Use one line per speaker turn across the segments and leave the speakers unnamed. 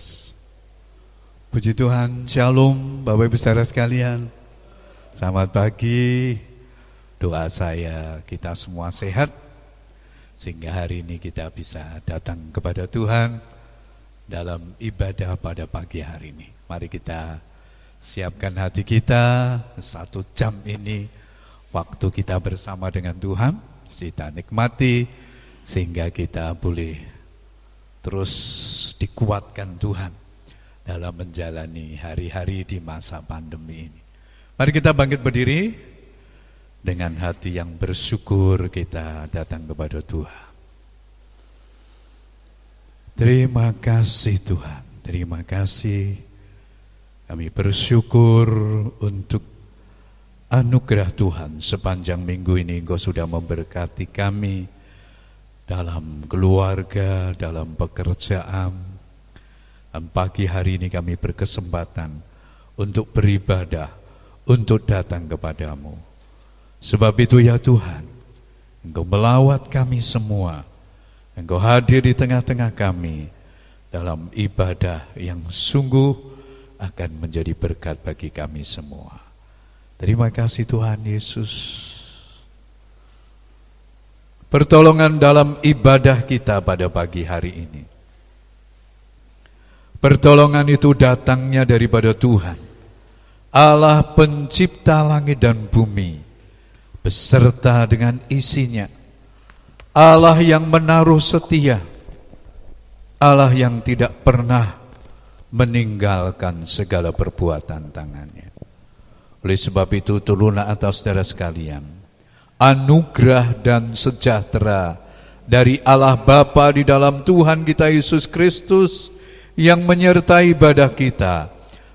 Yes. Puji Tuhan, Shalom Bapak Ibu Saudara sekalian. Selamat pagi. Doa saya kita semua sehat sehingga hari ini kita bisa datang kepada Tuhan dalam ibadah pada pagi hari ini. Mari kita siapkan hati kita satu jam ini waktu kita bersama dengan Tuhan kita nikmati sehingga kita boleh terus dikuatkan Tuhan dalam menjalani hari-hari di masa pandemi ini. Mari kita bangkit berdiri dengan hati yang bersyukur kita datang kepada Tuhan. Terima kasih Tuhan, terima kasih. Kami bersyukur untuk anugerah Tuhan sepanjang minggu ini Engkau sudah memberkati kami dalam keluarga, dalam pekerjaan. Pagi hari ini kami berkesempatan untuk beribadah, untuk datang kepadamu. Sebab itu ya Tuhan, Engkau melawat kami semua, Engkau hadir di tengah-tengah kami dalam ibadah yang sungguh akan menjadi berkat bagi kami semua. Terima kasih Tuhan Yesus. Pertolongan dalam ibadah kita pada pagi hari ini. Pertolongan itu datangnya daripada Tuhan, Allah pencipta langit dan bumi beserta dengan isinya. Allah yang menaruh setia, Allah yang tidak pernah meninggalkan segala perbuatan tangannya. Oleh sebab itu turunlah atas saudara sekalian, anugerah dan sejahtera dari Allah Bapa di dalam Tuhan kita Yesus Kristus yang menyertai ibadah kita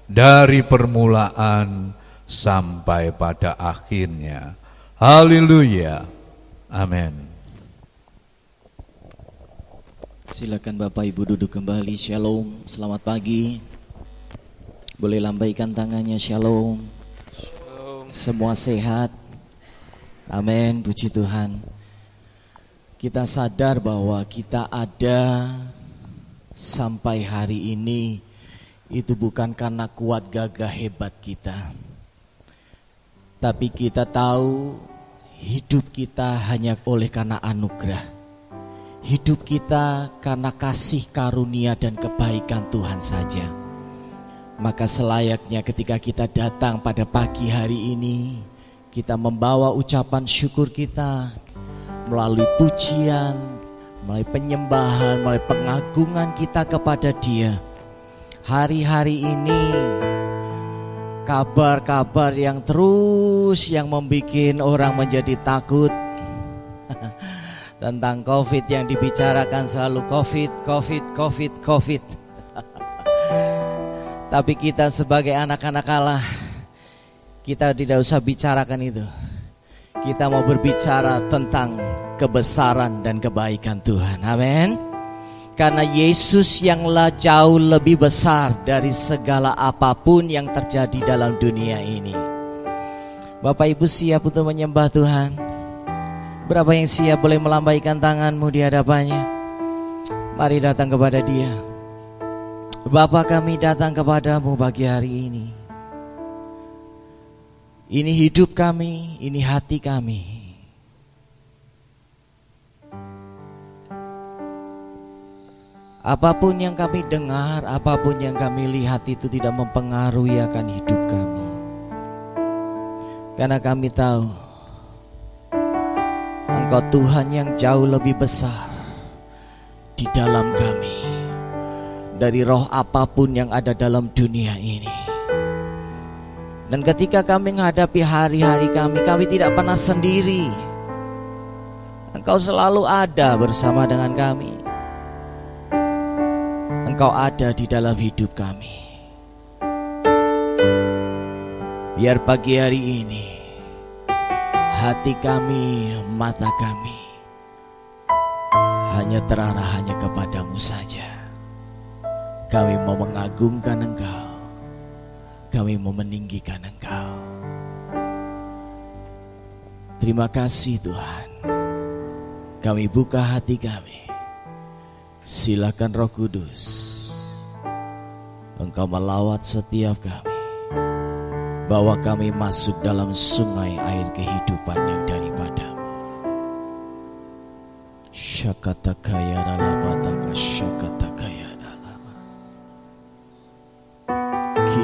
dari permulaan sampai pada akhirnya Haleluya. Amin.
Silakan Bapak Ibu duduk kembali. Shalom. Selamat pagi. Boleh lambaikan tangannya. Shalom. Shalom. Semua sehat. Amin. Puji Tuhan. Kita sadar bahwa kita ada sampai hari ini itu bukan karena kuat gagah hebat kita tapi kita tahu hidup kita hanya oleh karena anugerah. Hidup kita karena kasih karunia dan kebaikan Tuhan saja. Maka selayaknya ketika kita datang pada pagi hari ini, kita membawa ucapan syukur kita melalui pujian, melalui penyembahan, melalui pengagungan kita kepada Dia. Hari-hari ini kabar-kabar yang terus yang membuat orang menjadi takut tentang COVID yang dibicarakan selalu COVID, COVID, COVID, COVID. Tapi kita sebagai anak-anak Allah, kita tidak usah bicarakan itu. Kita mau berbicara tentang kebesaran dan kebaikan Tuhan. Amin. Karena Yesus yanglah jauh lebih besar dari segala apa pun yang terjadi dalam dunia ini. Bapak Ibu siap untuk menyembah Tuhan? Berapa yang siap boleh melambaikan tanganmu di hadapannya? Mari datang kepada dia. Bapak kami datang kepadamu pagi hari ini. Ini hidup kami, ini hati kami. Apa pun yang kami dengar, apa pun yang kami lihat itu tidak mempengaruhi akan hidup kami. Karena kami tahu Engkau Tuhan yang jauh lebih besar di dalam kami dari roh apa pun yang ada dalam dunia ini. Dan ketika kami menghadapi hari-hari kami, kami tidak pernah sendiri. Engkau selalu ada bersama dengan kami. Engkau ada di dalam hidup kami. Biar pagi hari ini hati kami, mata kami hanya terarah hanya kepadamu saja. Kami mau mengagungkan Engkau kami mau meninggikan Engkau. Terima kasih Tuhan. Kami buka hati kami. Silakan Roh Kudus. Engkau melawat setiap kami. Bawa kami masuk dalam sungai air kehidupan yang daripadamu. Syakatakaya ralabataka syakatakaya.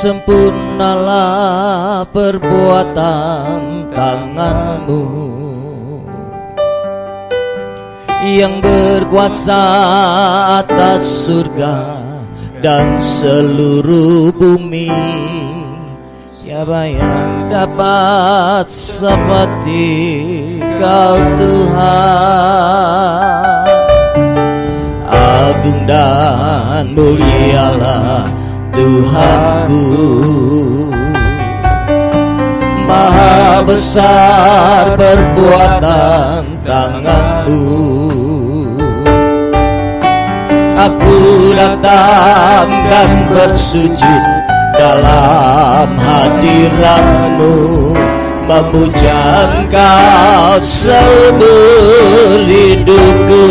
sempurnalah perbuatan tanganmu. Yang berkuasa atas surga dan seluruh bumi. Siapa yang dapat seperti kau Tuhan? Agung dan mulialah Tuhanku Maha besar perbuatan tanganku. Aku datang dan bersujud dalam hadiratmu Memuja engkau seumur hidupku.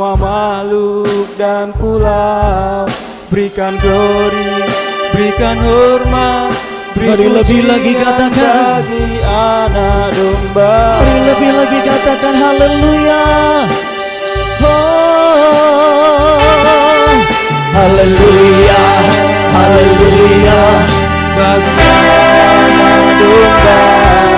Semua makhluk dan pulau. Berikan glory Berikan hormat
Mari lebih lagi katakan.
bagi anak domba.
Mari lebih lagi katakan haleluya. Oh,
Haleluya, haleluya,
bagi anak domba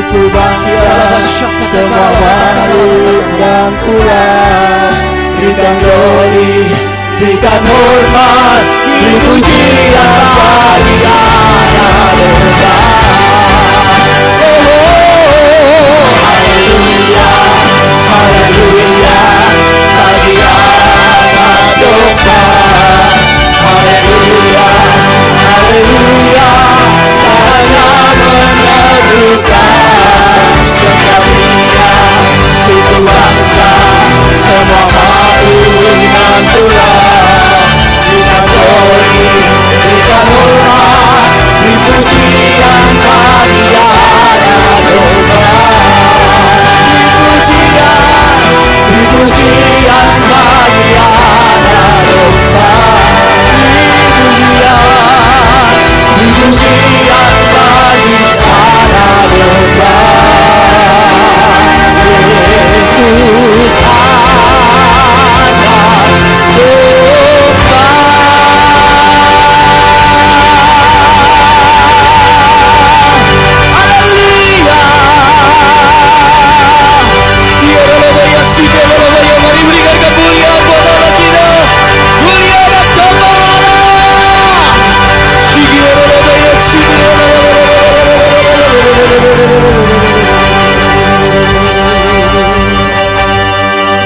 Suku bangsa Semua makhluk dan pulau Berikan glory
berikan hormat, bagi anak domba. Oh, haleluya, haleluya, bagi domba. Haleluya, haleluya, hanya meneguhkan makhluk dan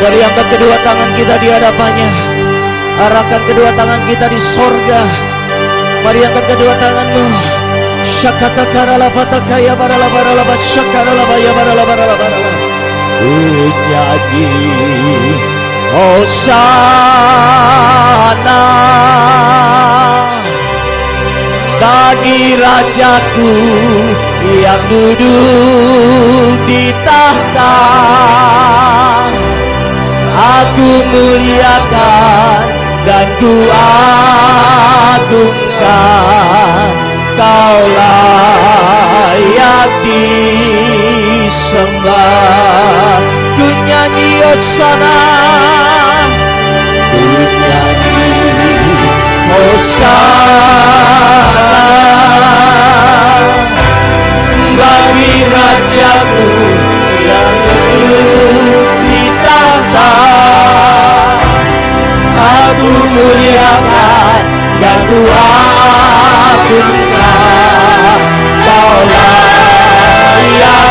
Mari angkat kedua tangan kita di hadapannya. Arahkan kedua tangan kita di sorga. Mari angkat kedua tanganmu. Syakata karala patakaya barala barala basyakara laba ya barala barala barala. Menyanyi Hosana bagi rajaku yang duduk di tahta. Aku muliakan dan ku agungkan Kau layak disembah. Ku nyanyi Hosana Ku nyanyi Hosana bagi rajaku yang duduk di tahta Aku muliakan dan ku agungkan Kau layak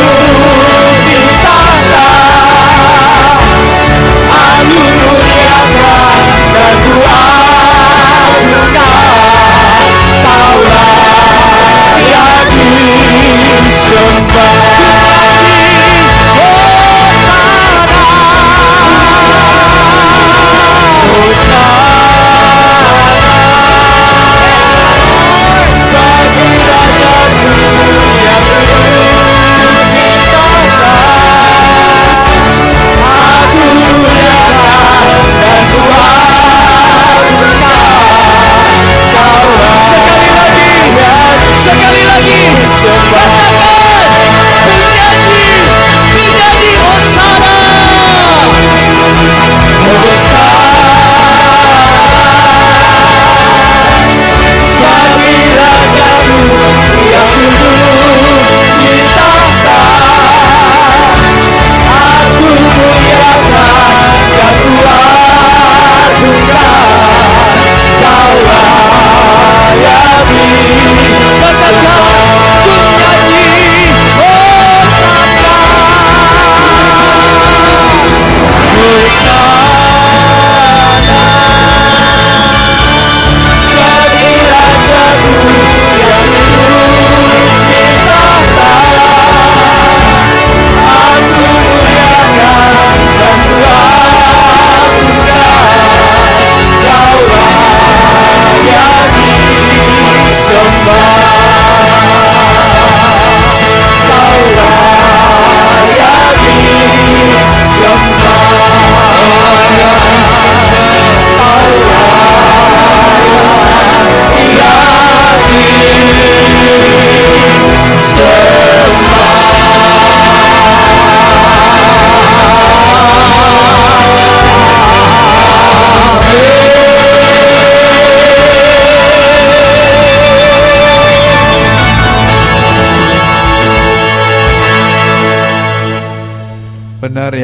Bye.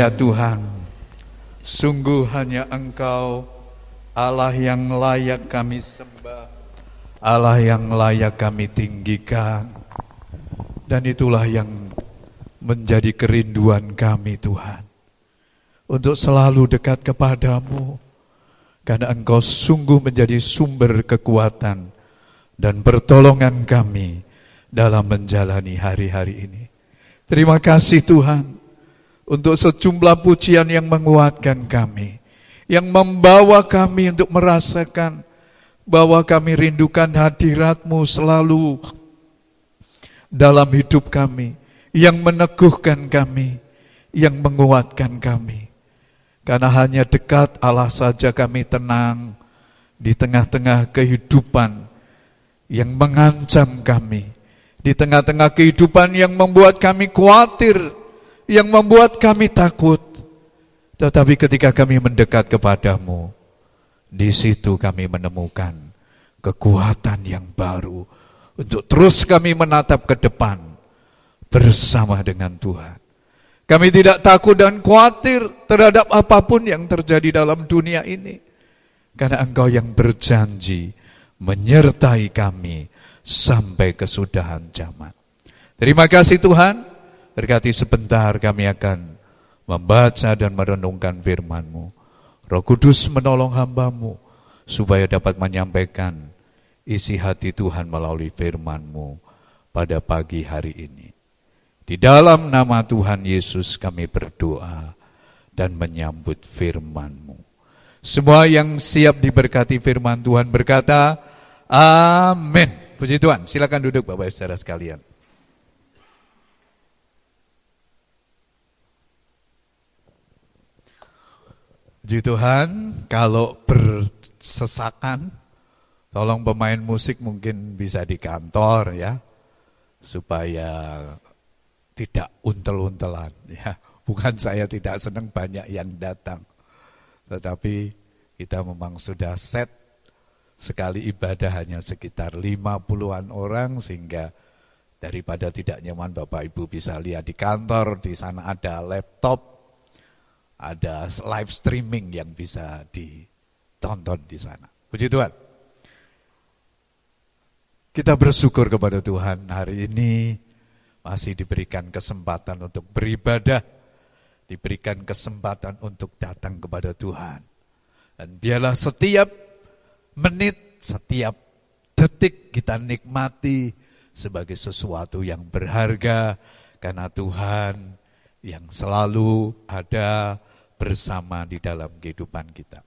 Ya Tuhan, sungguh hanya Engkau Allah yang layak kami sembah, Allah yang layak kami tinggikan. Dan itulah yang menjadi kerinduan kami Tuhan. Untuk selalu dekat kepadamu. Karena Engkau sungguh menjadi sumber kekuatan dan pertolongan kami dalam menjalani hari-hari ini. Terima kasih Tuhan untuk sejumlah pujian yang menguatkan kami, yang membawa kami untuk merasakan bahwa kami rindukan hadiratmu selalu dalam hidup kami, yang meneguhkan kami, yang menguatkan kami. Karena hanya dekat Allah saja kami tenang di tengah-tengah kehidupan yang mengancam kami, di tengah-tengah kehidupan yang membuat kami khawatir, yang membuat kami takut. Tetapi ketika kami mendekat kepadamu, di situ kami menemukan kekuatan yang baru untuk terus kami menatap ke depan bersama dengan Tuhan. Kami tidak takut dan khawatir terhadap apa pun yang terjadi dalam dunia ini. Karena engkau yang berjanji menyertai kami sampai kesudahan zaman. Terima kasih Tuhan. Berkati sebentar kami akan membaca dan merenungkan firman-Mu. Roh Kudus menolong hambamu supaya dapat menyampaikan isi hati Tuhan melalui firman-Mu pada pagi hari ini. Di dalam nama Tuhan Yesus kami berdoa dan menyambut firman-Mu. Semua yang siap diberkati firman Tuhan berkata, Amin. Puji Tuhan, silakan duduk Bapak Saudara sekalian. Puji Tuhan, kalau bersesakan, tolong pemain musik mungkin bisa di kantor ya, supaya tidak untel-untelan ya. Bukan saya tidak senang banyak yang datang, tetapi kita memang sudah set sekali ibadah hanya sekitar 50-an orang sehingga daripada tidak nyaman Bapak Ibu bisa lihat di kantor, di sana ada laptop, ada live streaming yang bisa ditonton di sana. Puji Tuhan. Kita bersyukur kepada Tuhan hari ini masih diberikan kesempatan untuk beribadah, diberikan kesempatan untuk datang kepada Tuhan. Dan biarlah setiap menit, setiap detik kita nikmati sebagai sesuatu yang berharga karena Tuhan yang selalu ada bersama di dalam kehidupan kita.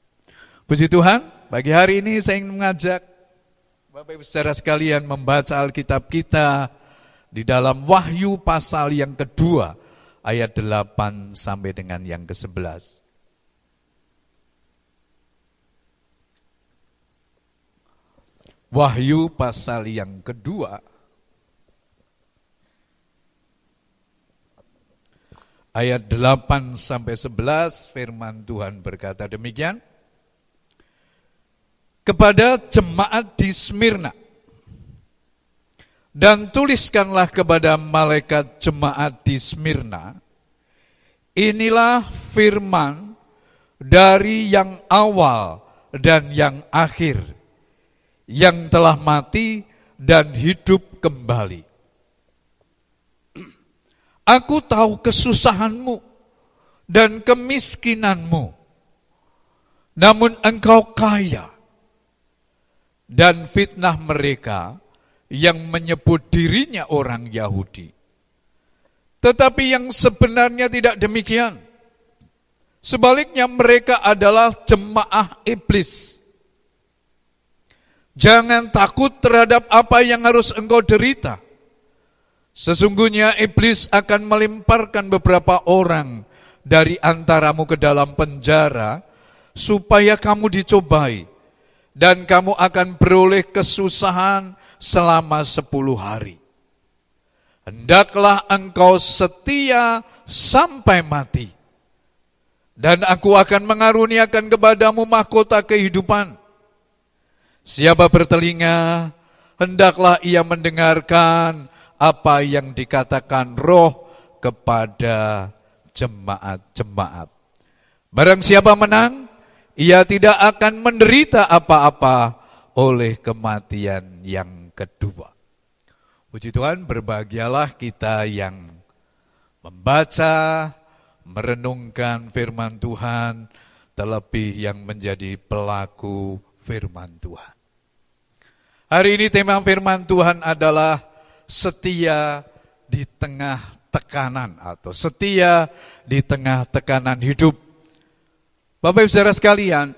Puji Tuhan, pagi hari ini saya ingin mengajak Bapak Ibu saudara sekalian membaca Alkitab kita di dalam Wahyu pasal yang kedua ayat 8 sampai dengan yang ke-11. Wahyu pasal yang kedua ayat 8 sampai 11 firman Tuhan berkata demikian. Kepada jemaat di Smyrna. Dan tuliskanlah kepada malaikat jemaat di Smyrna. Inilah firman dari yang awal dan yang akhir. Yang telah mati dan hidup kembali. Aku tahu kesusahanmu dan kemiskinanmu. Namun engkau kaya. Dan fitnah mereka yang menyebut dirinya orang Yahudi. Tetapi yang sebenarnya tidak demikian. Sebaliknya mereka adalah jemaah iblis. Jangan takut terhadap apa yang harus engkau derita Sesungguhnya iblis akan melemparkan beberapa orang dari antaramu ke dalam penjara supaya kamu dicobai dan kamu akan beroleh kesusahan selama sepuluh hari. Hendaklah engkau setia sampai mati. Dan aku akan mengaruniakan kepadamu mahkota kehidupan. Siapa bertelinga, hendaklah ia mendengarkan apa yang dikatakan roh kepada jemaat-jemaat. Barang siapa menang, ia tidak akan menderita apa-apa oleh kematian yang kedua. Puji Tuhan, berbahagialah kita yang membaca, merenungkan firman Tuhan, terlebih yang menjadi pelaku firman Tuhan. Hari ini tema firman Tuhan adalah setia di tengah tekanan atau setia di tengah tekanan hidup. Bapak Ibu Saudara sekalian,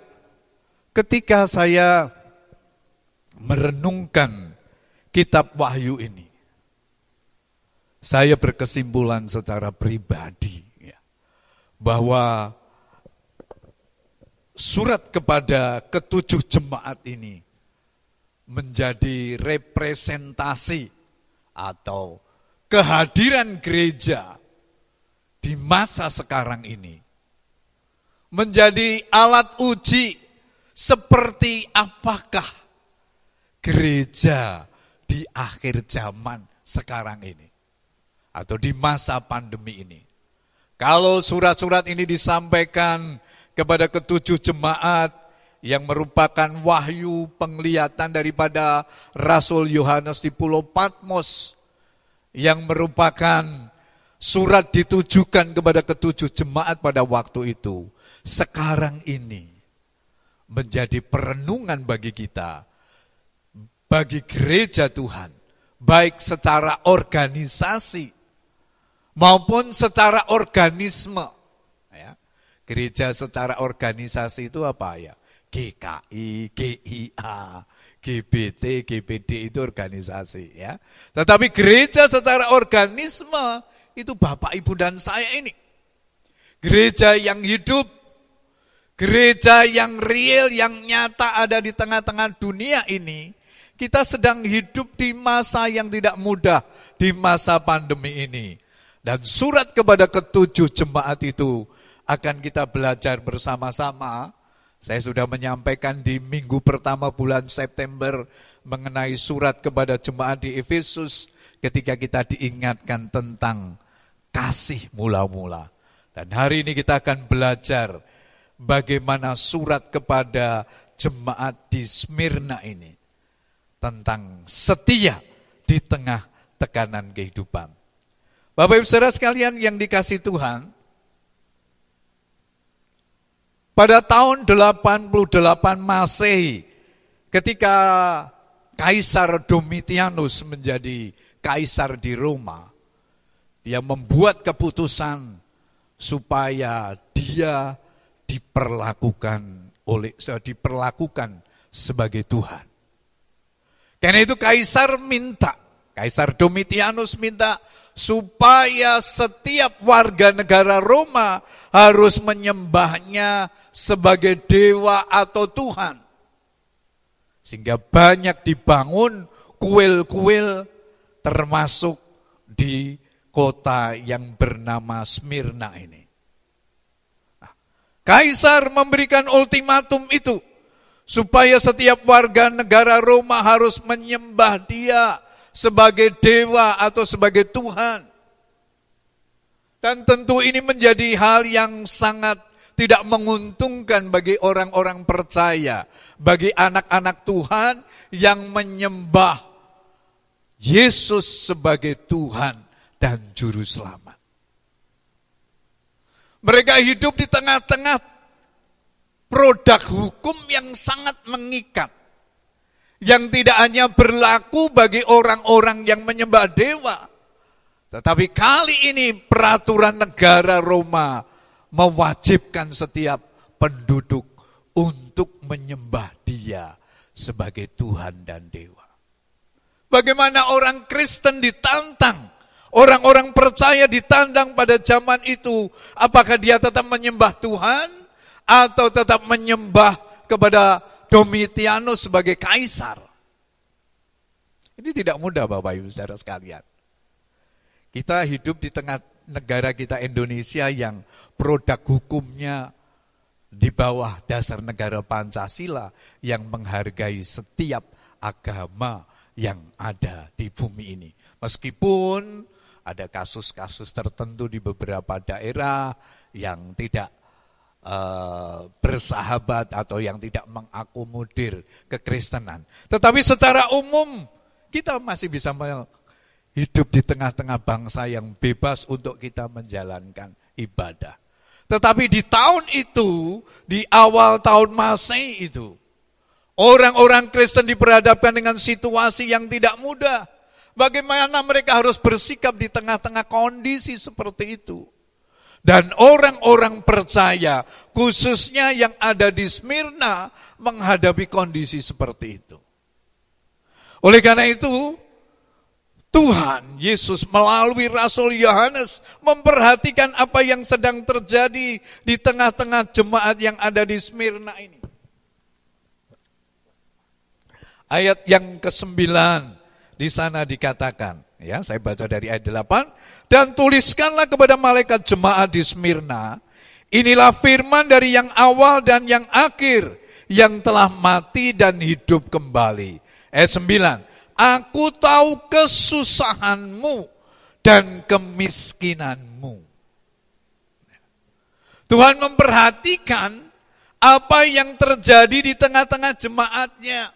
ketika saya merenungkan kitab Wahyu ini, saya berkesimpulan secara pribadi ya, bahwa surat kepada ketujuh jemaat ini menjadi representasi atau kehadiran gereja di masa sekarang ini menjadi alat uji seperti apakah gereja di akhir zaman sekarang ini atau di masa pandemi ini. Kalau surat-surat ini disampaikan kepada ketujuh jemaat yang merupakan wahyu penglihatan daripada Rasul Yohanes di Pulau Patmos yang merupakan surat ditujukan kepada ketujuh jemaat pada waktu itu sekarang ini menjadi perenungan bagi kita, bagi gereja Tuhan, baik secara organisasi maupun secara organisme. Ya. Gereja secara organisasi itu apa ya? GKI, GIA, GBT, GBD itu organisasi ya. Tetapi gereja secara organisme itu Bapak Ibu dan saya ini. Gereja yang hidup Gereja yang real, yang nyata ada di tengah-tengah dunia ini, kita sedang hidup di masa yang tidak mudah, di masa pandemi ini. Dan surat kepada ketujuh jemaat itu akan kita belajar bersama-sama. Saya sudah menyampaikan di minggu pertama bulan September mengenai surat kepada jemaat di Efesus ketika kita diingatkan tentang kasih mula-mula. Dan hari ini kita akan belajar bagaimana surat kepada jemaat di Smyrna ini tentang setia di tengah tekanan kehidupan. Bapak Ibu Saudara sekalian yang dikasih Tuhan, pada tahun 88 Masehi ketika Kaisar Domitianus menjadi kaisar di Roma, dia membuat keputusan supaya dia diperlakukan oleh diperlakukan sebagai Tuhan. Karena itu kaisar minta, kaisar Domitianus minta supaya setiap warga negara Roma harus menyembahnya sebagai dewa atau Tuhan. Sehingga banyak dibangun kuil-kuil termasuk di kota yang bernama Smyrna ini. Kaisar memberikan ultimatum itu supaya setiap warga negara Roma harus menyembah dia sebagai dewa atau sebagai Tuhan. Dan tentu ini menjadi hal yang sangat tidak menguntungkan bagi orang-orang percaya, bagi anak-anak Tuhan yang menyembah Yesus sebagai Tuhan dan Juru Selamat. Mereka hidup di tengah-tengah produk hukum yang sangat mengikat. Yang tidak hanya berlaku bagi orang-orang yang menyembah dewa. Tetapi kali ini peraturan negara Roma mewajibkan setiap penduduk untuk menyembah dia sebagai Tuhan dan dewa. Bagaimana orang Kristen ditantang Orang-orang percaya ditandang pada zaman itu, apakah dia tetap menyembah Tuhan atau tetap menyembah kepada Domitianus sebagai kaisar? Ini tidak mudah Bapak Ibu Saudara sekalian. Kita hidup di tengah negara kita Indonesia yang produk hukumnya di bawah dasar negara Pancasila yang menghargai setiap agama yang ada di bumi ini. Meskipun ada kasus-kasus tertentu di beberapa daerah yang tidak uh, bersahabat atau yang tidak mengakomodir kekristenan. Tetapi secara umum kita masih bisa hidup di tengah-tengah bangsa yang bebas untuk kita menjalankan ibadah. Tetapi di tahun itu, di awal tahun Masehi itu, orang-orang Kristen diperhadapkan dengan situasi yang tidak mudah. Bagaimana mereka harus bersikap di tengah-tengah kondisi seperti itu. Dan orang-orang percaya, khususnya yang ada di Smyrna, menghadapi kondisi seperti itu. Oleh karena itu, Tuhan Yesus melalui Rasul Yohanes memperhatikan apa yang sedang terjadi di tengah-tengah jemaat yang ada di Smyrna ini. Ayat yang ke-9 di sana dikatakan, Ya, saya baca dari ayat 8. Dan tuliskanlah kepada malaikat jemaat di Smyrna, inilah firman dari yang awal dan yang akhir, yang telah mati dan hidup kembali. Ayat 9. Aku tahu kesusahanmu dan kemiskinanmu. Tuhan memperhatikan apa yang terjadi di tengah-tengah jemaatnya.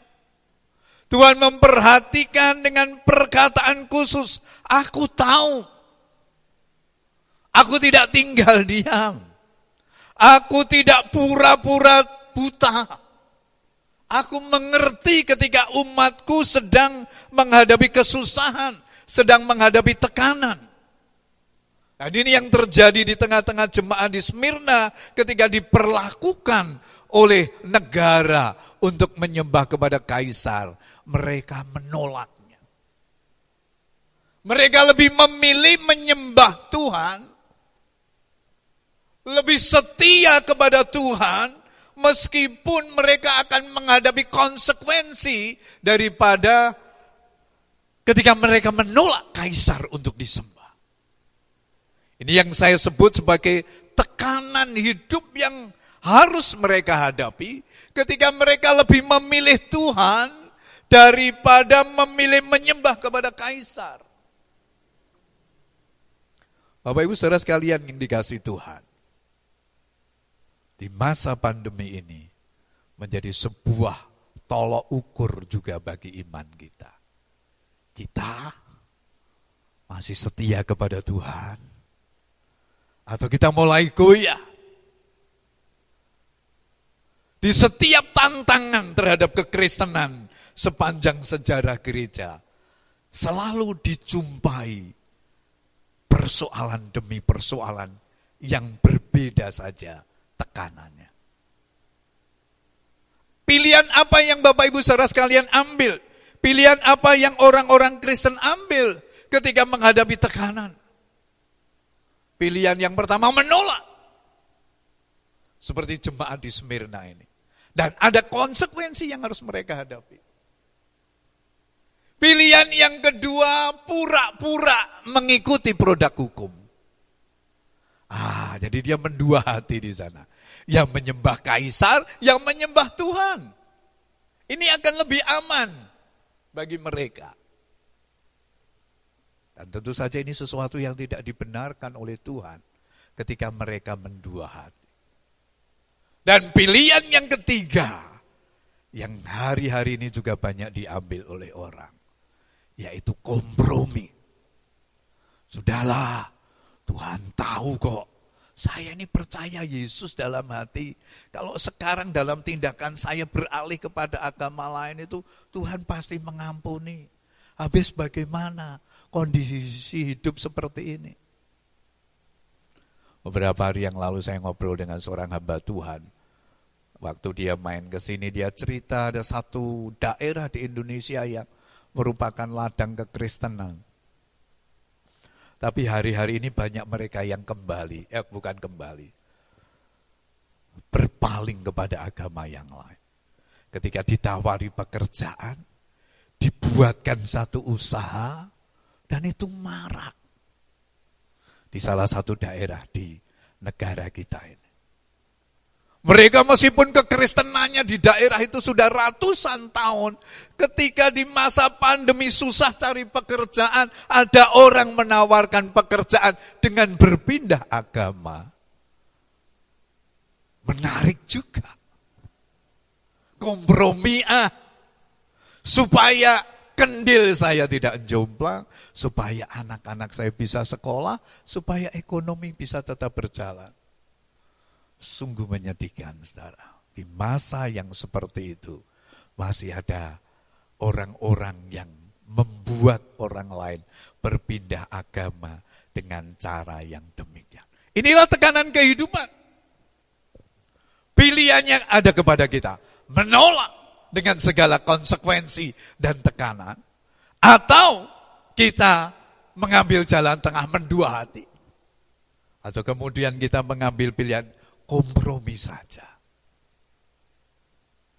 Tuhan memperhatikan dengan perkataan khusus. Aku tahu. Aku tidak tinggal diam. Aku tidak pura-pura buta. Aku mengerti ketika umatku sedang menghadapi kesusahan, sedang menghadapi tekanan. Dan ini yang terjadi di tengah-tengah jemaat di Smyrna ketika diperlakukan oleh negara untuk menyembah kepada kaisar mereka menolaknya. Mereka lebih memilih menyembah Tuhan, lebih setia kepada Tuhan, meskipun mereka akan menghadapi konsekuensi daripada ketika mereka menolak kaisar untuk disembah. Ini yang saya sebut sebagai tekanan hidup yang harus mereka hadapi ketika mereka lebih memilih Tuhan daripada memilih menyembah kepada kaisar. Bapak Ibu Saudara sekalian yang dikasih Tuhan. Di masa pandemi ini menjadi sebuah tolok ukur juga bagi iman kita. Kita masih setia kepada Tuhan. Atau kita mulai goyah. Di setiap tantangan terhadap kekristenan sepanjang sejarah gereja selalu dijumpai persoalan demi persoalan yang berbeda saja tekanannya. Pilihan apa yang Bapak Ibu Saudara sekalian ambil? Pilihan apa yang orang-orang Kristen ambil ketika menghadapi tekanan? Pilihan yang pertama menolak. Seperti jemaat di Smyrna ini. Dan ada konsekuensi yang harus mereka hadapi. Pilihan yang kedua, pura-pura mengikuti produk hukum. Ah, jadi dia mendua hati di sana. Yang menyembah kaisar, yang menyembah Tuhan. Ini akan lebih aman bagi mereka. Dan tentu saja ini sesuatu yang tidak dibenarkan oleh Tuhan ketika mereka mendua hati. Dan pilihan yang ketiga, yang hari-hari ini juga banyak diambil oleh orang yaitu kompromi. Sudahlah, Tuhan tahu kok. Saya ini percaya Yesus dalam hati. Kalau sekarang dalam tindakan saya beralih kepada agama lain itu, Tuhan pasti mengampuni. Habis bagaimana kondisi hidup seperti ini? Beberapa hari yang lalu saya ngobrol dengan seorang hamba Tuhan. Waktu dia main ke sini, dia cerita ada satu daerah di Indonesia yang merupakan ladang kekristenan. Tapi hari-hari ini banyak mereka yang kembali, eh bukan kembali, berpaling kepada agama yang lain. Ketika ditawari pekerjaan, dibuatkan satu usaha, dan itu marak. Di salah satu daerah di negara kita ini. Mereka meskipun kekristenannya di daerah itu sudah ratusan tahun. Ketika di masa pandemi susah cari pekerjaan, ada orang menawarkan pekerjaan dengan berpindah agama. Menarik juga. Kompromi ah. Supaya kendil saya tidak jomplang, supaya anak-anak saya bisa sekolah, supaya ekonomi bisa tetap berjalan. Sungguh menyedihkan, saudara. Di masa yang seperti itu, masih ada orang-orang yang membuat orang lain berpindah agama dengan cara yang demikian. Inilah tekanan kehidupan. Pilihan yang ada kepada kita. Menolak dengan segala konsekuensi dan tekanan. Atau kita mengambil jalan tengah mendua hati. Atau kemudian kita mengambil pilihan kompromi saja.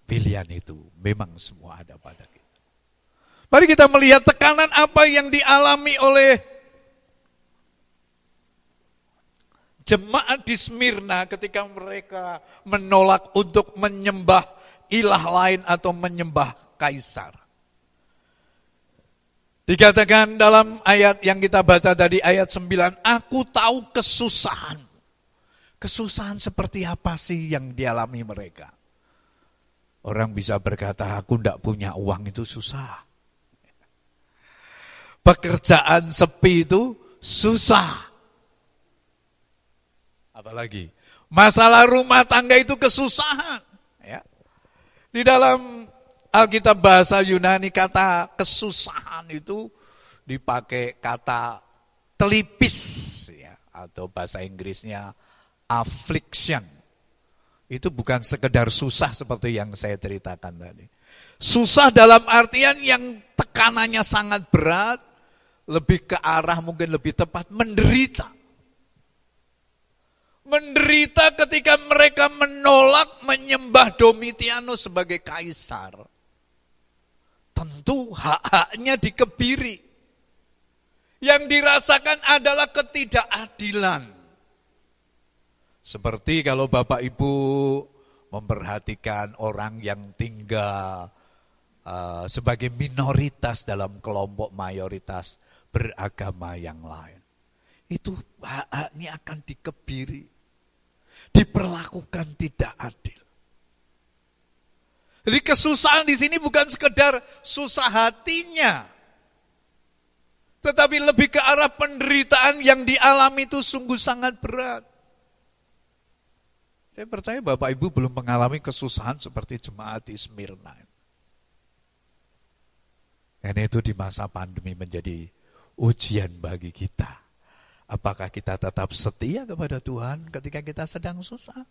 Pilihan itu memang semua ada pada kita. Mari kita melihat tekanan apa yang dialami oleh jemaat di Smyrna ketika mereka menolak untuk menyembah ilah lain atau menyembah kaisar. Dikatakan dalam ayat yang kita baca tadi ayat 9, aku tahu kesusahan Kesusahan seperti apa sih yang dialami mereka? Orang bisa berkata, aku tidak punya uang itu susah. Pekerjaan sepi itu susah. Apalagi, masalah rumah tangga itu kesusahan. Ya. Di dalam Alkitab bahasa Yunani kata kesusahan itu dipakai kata telipis ya, atau bahasa Inggrisnya affliction. Itu bukan sekedar susah seperti yang saya ceritakan tadi. Susah dalam artian yang tekanannya sangat berat, lebih ke arah mungkin lebih tepat menderita. Menderita ketika mereka menolak menyembah Domitianus sebagai kaisar. Tentu hak-haknya dikebiri. Yang dirasakan adalah ketidakadilan. Seperti kalau Bapak Ibu memperhatikan orang yang tinggal uh, sebagai minoritas dalam kelompok mayoritas beragama yang lain. Itu hak-haknya akan dikebiri. Diperlakukan tidak adil. Jadi kesusahan di sini bukan sekedar susah hatinya. Tetapi lebih ke arah penderitaan yang dialami itu sungguh sangat berat. Saya percaya Bapak Ibu belum mengalami kesusahan seperti jemaat di Smyrna. Karena itu di masa pandemi menjadi ujian bagi kita. Apakah kita tetap setia kepada Tuhan ketika kita sedang susah?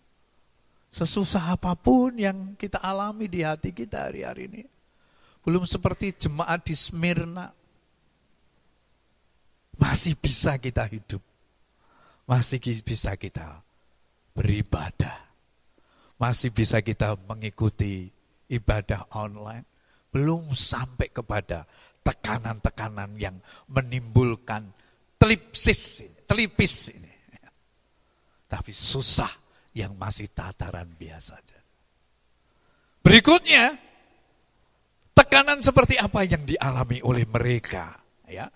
Sesusah apa pun yang kita alami di hati kita hari-hari ini. Belum seperti jemaat di Smyrna. Masih bisa kita hidup. Masih bisa kita beribadah. Masih bisa kita mengikuti ibadah online. Belum sampai kepada tekanan-tekanan yang menimbulkan telipsis, telipis ini. Tapi susah yang masih tataran biasa saja. Berikutnya, tekanan seperti apa yang dialami oleh mereka. Ya,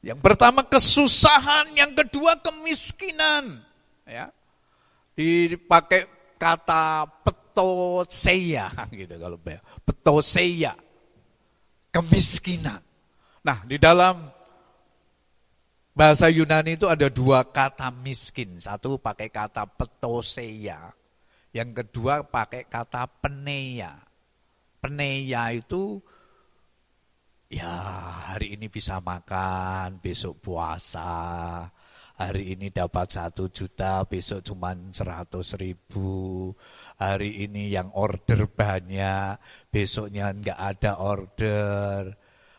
Yang pertama kesusahan, yang kedua kemiskinan. Ya, dipakai kata petoseia gitu kalau petoseia kemiskinan. Nah, di dalam bahasa Yunani itu ada dua kata miskin. Satu pakai kata petoseia, yang kedua pakai kata peneia. Peneia itu ya hari ini bisa makan, besok puasa, hari ini dapat satu juta, besok cuma seratus ribu. Hari ini yang order banyak, besoknya enggak ada order.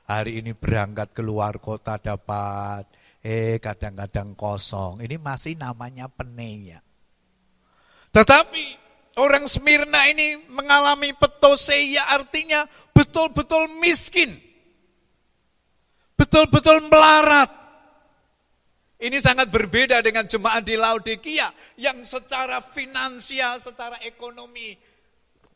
Hari ini berangkat keluar kota dapat, eh kadang-kadang kosong. Ini masih namanya peneya. Tetapi orang Smyrna ini mengalami petoseia artinya betul-betul miskin. Betul-betul melarat Ini sangat berbeda dengan jemaat di Laodikia yang secara finansial, secara ekonomi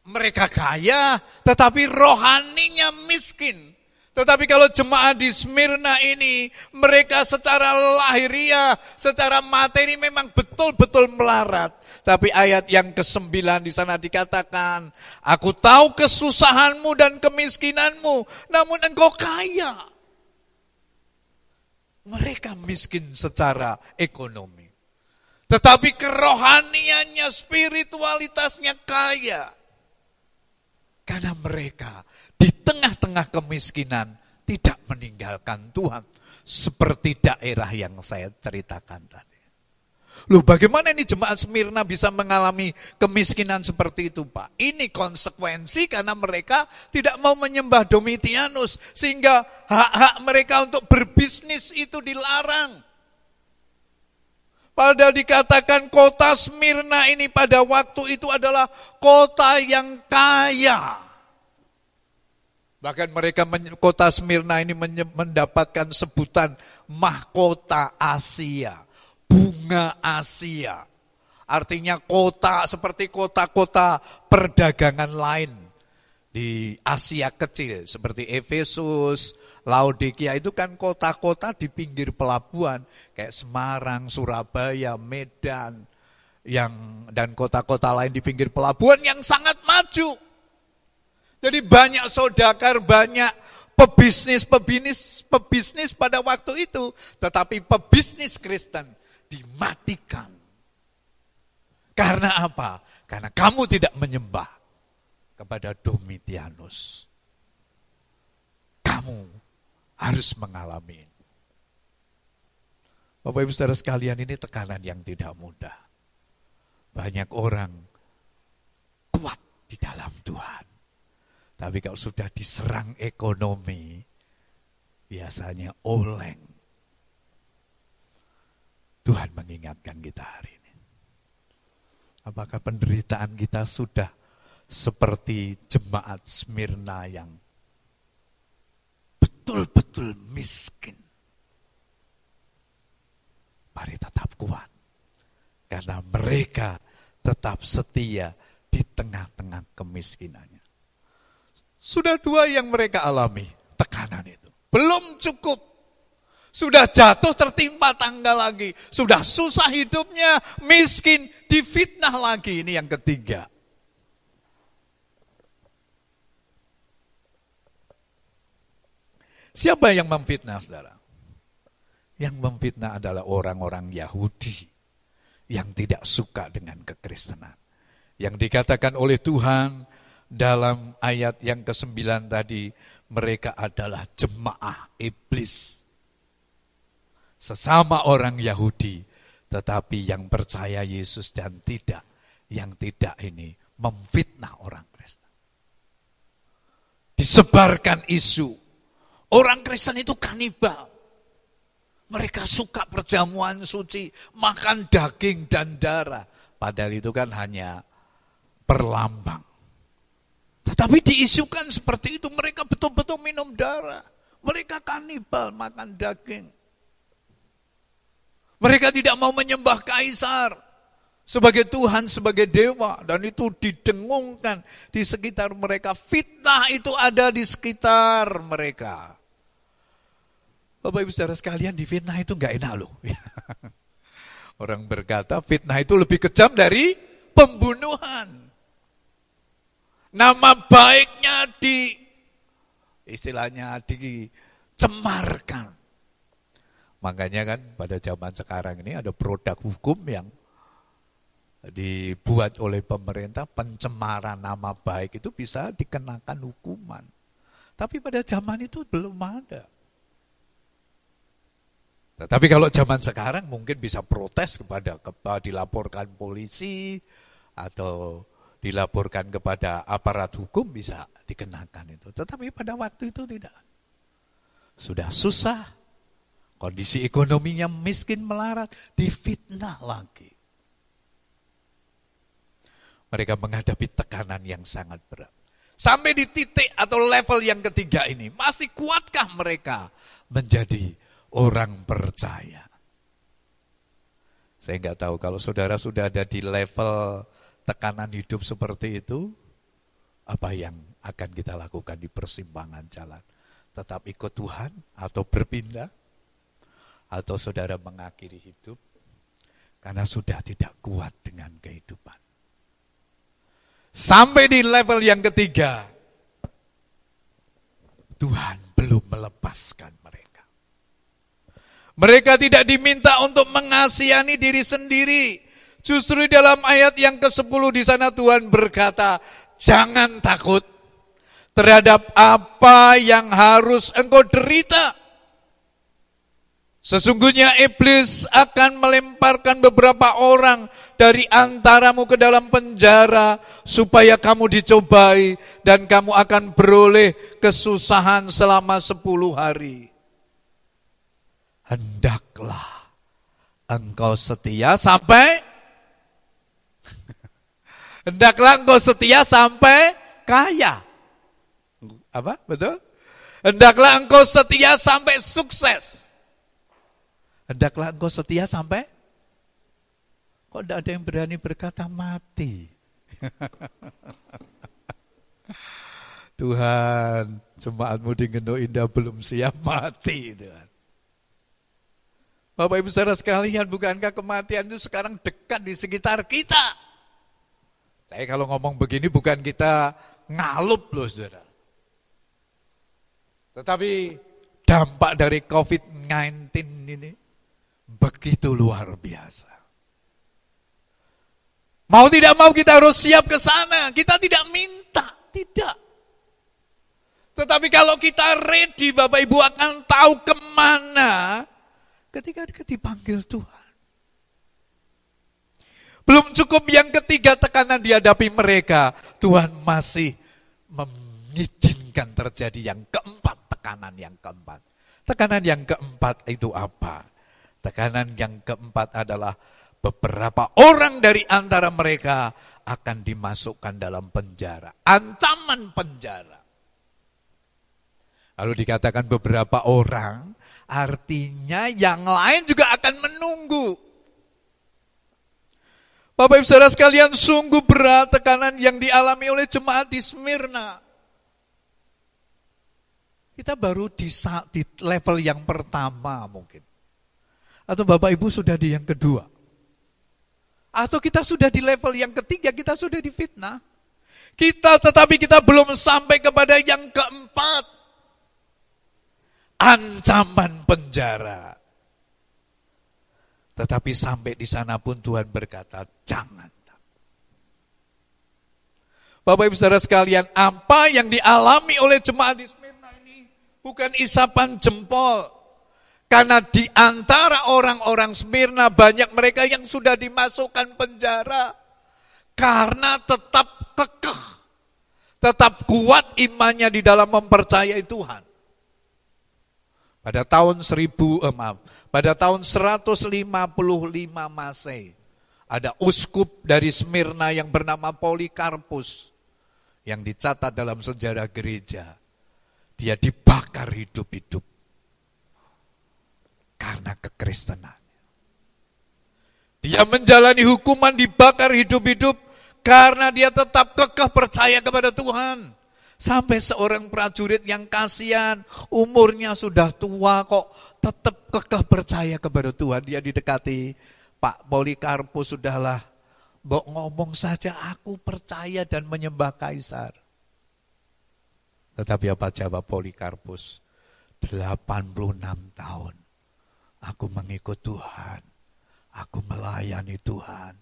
mereka kaya, tetapi rohaninya miskin. Tetapi kalau jemaat di Smyrna ini, mereka secara lahiriah, secara materi memang betul-betul melarat. Tapi ayat yang ke-9 di sana dikatakan, Aku tahu kesusahanmu dan kemiskinanmu, namun engkau kaya. Mereka miskin secara ekonomi. Tetapi kerohaniannya, spiritualitasnya kaya. Karena mereka di tengah-tengah kemiskinan tidak meninggalkan Tuhan. Seperti daerah yang saya ceritakan tadi. Loh bagaimana ini jemaat Smyrna bisa mengalami kemiskinan seperti itu Pak? Ini konsekuensi karena mereka tidak mau menyembah Domitianus. Sehingga hak-hak mereka untuk berbisnis itu dilarang. Padahal dikatakan kota Smyrna ini pada waktu itu adalah kota yang kaya. Bahkan mereka kota Smyrna ini mendapatkan sebutan mahkota Asia bunga Asia. Artinya kota seperti kota-kota perdagangan lain di Asia kecil seperti Efesus, Laodikia itu kan kota-kota di pinggir pelabuhan kayak Semarang, Surabaya, Medan yang dan kota-kota lain di pinggir pelabuhan yang sangat maju. Jadi banyak saudagar, banyak pebisnis, pebisnis, pebisnis pada waktu itu, tetapi pebisnis Kristen dimatikan. Karena apa? Karena kamu tidak menyembah kepada Domitianus. Kamu harus mengalami. Bapak Ibu Saudara sekalian ini tekanan yang tidak mudah. Banyak orang kuat di dalam Tuhan. Tapi kalau sudah diserang ekonomi, biasanya oleng. Tuhan mengingatkan kita hari ini. Apakah penderitaan kita sudah seperti jemaat Smyrna yang betul-betul miskin? Mari tetap kuat. Karena mereka tetap setia di tengah-tengah kemiskinannya. Sudah dua yang mereka alami, tekanan itu. Belum cukup sudah jatuh tertimpa tangga lagi. Sudah susah hidupnya, miskin, difitnah lagi. Ini yang ketiga. Siapa yang memfitnah, saudara? Yang memfitnah adalah orang-orang Yahudi yang tidak suka dengan kekristenan. Yang dikatakan oleh Tuhan dalam ayat yang ke-9 tadi, mereka adalah jemaah iblis sesama orang Yahudi, tetapi yang percaya Yesus dan tidak, yang tidak ini memfitnah orang Kristen. Disebarkan isu, orang Kristen itu kanibal. Mereka suka perjamuan suci, makan daging dan darah. Padahal itu kan hanya perlambang. Tetapi diisukan seperti itu, mereka betul-betul minum darah. Mereka kanibal, makan daging. Mereka tidak mau menyembah kaisar sebagai Tuhan, sebagai dewa. Dan itu didengungkan di sekitar mereka. Fitnah itu ada di sekitar mereka. Bapak ibu saudara sekalian di fitnah itu nggak enak loh. Orang berkata fitnah itu lebih kejam dari pembunuhan. Nama baiknya di istilahnya dicemarkan. Makanya kan pada zaman sekarang ini ada produk hukum yang dibuat oleh pemerintah pencemaran nama baik itu bisa dikenakan hukuman. Tapi pada zaman itu belum ada. Tapi kalau zaman sekarang mungkin bisa protes kepada, dilaporkan polisi atau dilaporkan kepada aparat hukum bisa dikenakan itu. Tetapi pada waktu itu tidak. Sudah susah, Kondisi ekonominya miskin melarat, difitnah lagi. Mereka menghadapi tekanan yang sangat berat. Sampai di titik atau level yang ketiga ini, masih kuatkah mereka menjadi orang percaya? Saya nggak tahu kalau saudara sudah ada di level tekanan hidup seperti itu, apa yang akan kita lakukan di persimpangan jalan? Tetap ikut Tuhan atau berpindah? Atau saudara mengakhiri hidup karena sudah tidak kuat dengan kehidupan. Sampai di level yang ketiga, Tuhan belum melepaskan mereka. Mereka tidak diminta untuk mengasihani diri sendiri. Justru dalam ayat yang ke-10 di sana Tuhan berkata, jangan takut terhadap apa yang harus engkau derita. Sesungguhnya iblis akan melemparkan beberapa orang dari antaramu ke dalam penjara supaya kamu dicobai dan kamu akan beroleh kesusahan selama sepuluh hari. Hendaklah engkau setia sampai Hendaklah engkau setia sampai kaya. Apa? Betul? Hendaklah engkau setia sampai sukses. Hendaklah engkau setia sampai Kok tidak ada yang berani berkata mati? Tuhan, jemaatmu di Gendo Indah belum siap mati. Tuhan. Bapak Ibu saudara sekalian, bukankah kematian itu sekarang dekat di sekitar kita? Saya kalau ngomong begini bukan kita ngalup loh saudara. Tetapi dampak dari COVID-19 ini begitu luar biasa. Mau tidak mau kita harus siap ke sana. Kita tidak minta, tidak. Tetapi kalau kita ready, Bapak Ibu akan tahu ke mana ketika dipanggil Tuhan. Belum cukup yang ketiga tekanan dihadapi mereka. Tuhan masih mengizinkan terjadi yang keempat, tekanan yang keempat. Tekanan yang keempat itu apa? Tekanan yang keempat adalah beberapa orang dari antara mereka akan dimasukkan dalam penjara. Ancaman penjara. Lalu dikatakan beberapa orang, artinya yang lain juga akan menunggu. Bapak Ibu Saudara sekalian, sungguh berat tekanan yang dialami oleh jemaat di Smyrna. Kita baru di, di level yang pertama mungkin. Atau Bapak Ibu sudah di yang kedua? Atau kita sudah di level yang ketiga, kita sudah di fitnah. Kita tetapi kita belum sampai kepada yang keempat. Ancaman penjara. Tetapi sampai di sana pun Tuhan berkata, jangan. Bapak Ibu Saudara sekalian, apa yang dialami oleh jemaat di Smyrna ini bukan isapan jempol. Karena di antara orang-orang Smyrna banyak mereka yang sudah dimasukkan penjara. Karena tetap kekeh. Tetap kuat imannya di dalam mempercayai Tuhan. Pada tahun 1000, eh, maaf, pada tahun 155 Masehi, ada uskup dari Smyrna yang bernama Polikarpus yang dicatat dalam sejarah gereja. Dia dibakar hidup-hidup karena kekristenan. Dia menjalani hukuman dibakar hidup-hidup karena dia tetap kekeh percaya kepada Tuhan. Sampai seorang prajurit yang kasihan, umurnya sudah tua kok tetap kekeh percaya kepada Tuhan. Dia didekati, Pak Polikarpus sudahlah, Mbok ngomong saja aku percaya dan menyembah kaisar. Tetapi apa jawab Polikarpus? 86 tahun Aku mengikut Tuhan. Aku melayani Tuhan.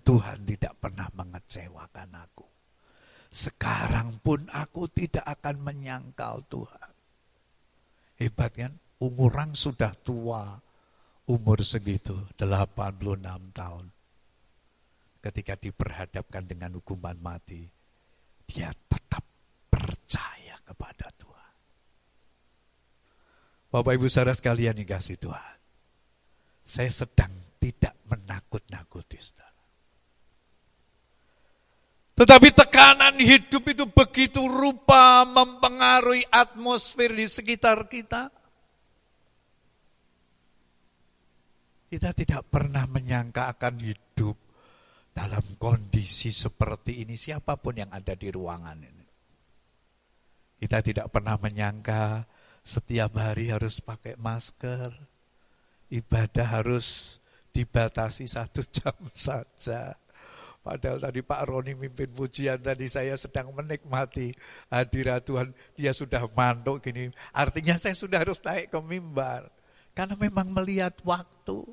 Tuhan tidak pernah mengecewakan aku. Sekarang pun aku tidak akan menyangkal Tuhan. Hebat kan? Umurang sudah tua. Umur segitu, 86 tahun. Ketika diperhadapkan dengan hukuman mati, dia tetap percaya kepada Tuhan. Bapak Ibu saudara sekalian yang kasih Tuhan. Saya sedang tidak menakut-nakuti saudara. Tetapi tekanan hidup itu begitu rupa mempengaruhi atmosfer di sekitar kita. Kita tidak pernah menyangka akan hidup dalam kondisi seperti ini siapa pun yang ada di ruangan ini. Kita tidak pernah menyangka setiap hari harus pakai masker, ibadah harus dibatasi satu jam saja. Padahal tadi Pak Roni mimpin pujian tadi saya sedang menikmati hadirat Tuhan. Dia sudah mantuk gini. Artinya saya sudah harus naik ke mimbar. Karena memang melihat waktu.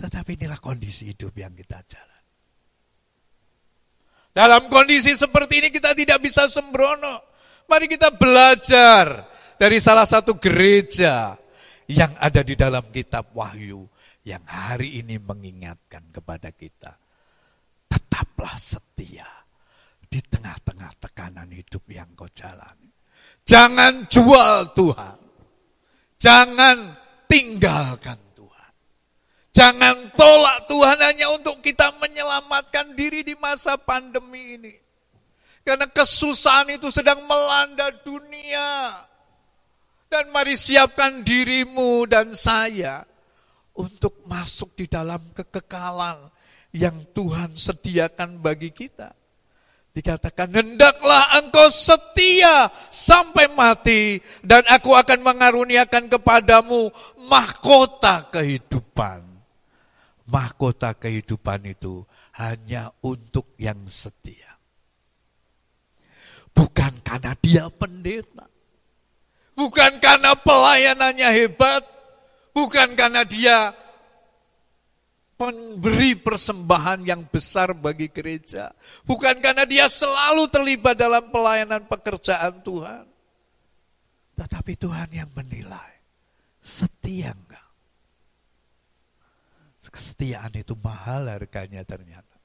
Tetapi inilah kondisi hidup yang kita jalan. Dalam kondisi seperti ini kita tidak bisa sembrono. Mari kita belajar dari salah satu gereja yang ada di dalam kitab Wahyu yang hari ini mengingatkan kepada kita. Tetaplah setia di tengah-tengah tekanan hidup yang kau jalani. Jangan jual Tuhan. Jangan tinggalkan Tuhan. Jangan tolak Tuhan hanya untuk kita menyelamatkan diri di masa pandemi ini. Karena kesusahan itu sedang melanda dunia. Dan mari siapkan dirimu dan saya untuk masuk di dalam kekekalan yang Tuhan sediakan bagi kita. Dikatakan, hendaklah engkau setia sampai mati, dan aku akan mengaruniakan kepadamu mahkota kehidupan. Mahkota kehidupan itu hanya untuk yang setia. Bukan karena dia pendeta. Bukan karena pelayanannya hebat, Bukan karena dia memberi persembahan yang besar bagi gereja. Bukan karena dia selalu terlibat dalam pelayanan pekerjaan Tuhan. Tetapi Tuhan yang menilai. Setia enggak? Kesetiaan itu mahal harganya ternyata.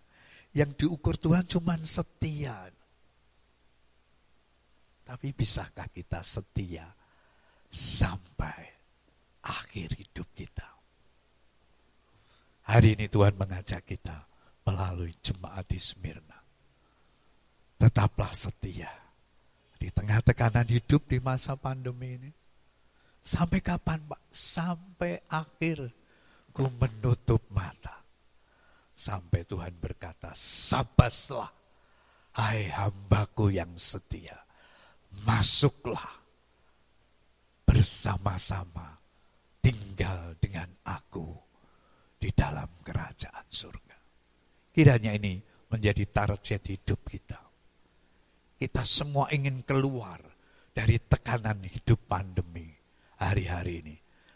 Yang diukur Tuhan cuma setia. Tapi bisakah kita setia sampai akhir hidup kita. Hari ini Tuhan mengajak kita melalui jemaat di Smyrna. Tetaplah setia di tengah tekanan hidup di masa pandemi ini. Sampai kapan Pak? Sampai akhir ku menutup mata. Sampai Tuhan berkata, sabaslah hai hambaku yang setia. Masuklah bersama-sama tinggal dengan aku di dalam kerajaan surga. Kiranya ini menjadi target hidup kita. Kita semua ingin keluar dari tekanan hidup pandemi hari-hari ini.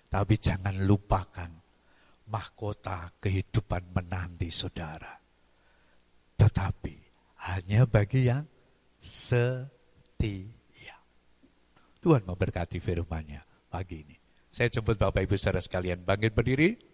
Tapi jangan lupakan mahkota kehidupan menanti saudara. Tetapi hanya bagi yang setia. Tuhan memberkati firman-Nya pagi ini. Saya jemput Bapak Ibu saudara sekalian bangkit berdiri.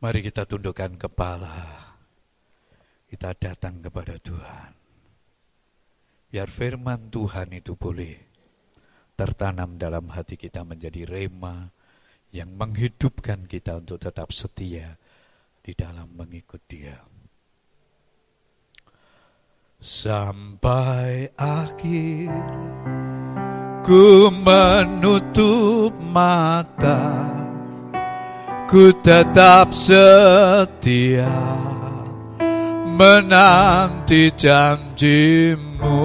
Mari kita tundukkan kepala kita datang kepada Tuhan. Biar firman Tuhan itu boleh tertanam dalam hati kita menjadi rema yang menghidupkan kita untuk tetap setia di dalam mengikut dia. Sampai akhir ku menutup mata, ku tetap setia menanti janjimu.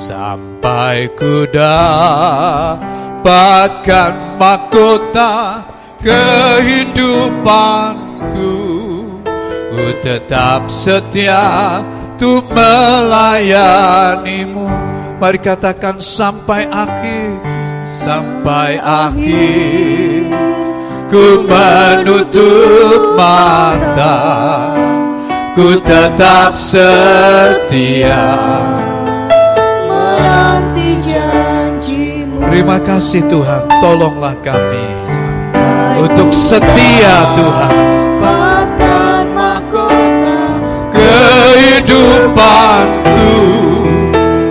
Sampai ku dapatkan mahkota kehidupanku. Ku tetap setia untuk melayanimu. Mari katakan sampai akhir sampai akhir ku menutup mata ku tetap setia.
Menanti janjimu.
Terima kasih Tuhan tolonglah kami untuk setia Tuhan.
Kehidupanku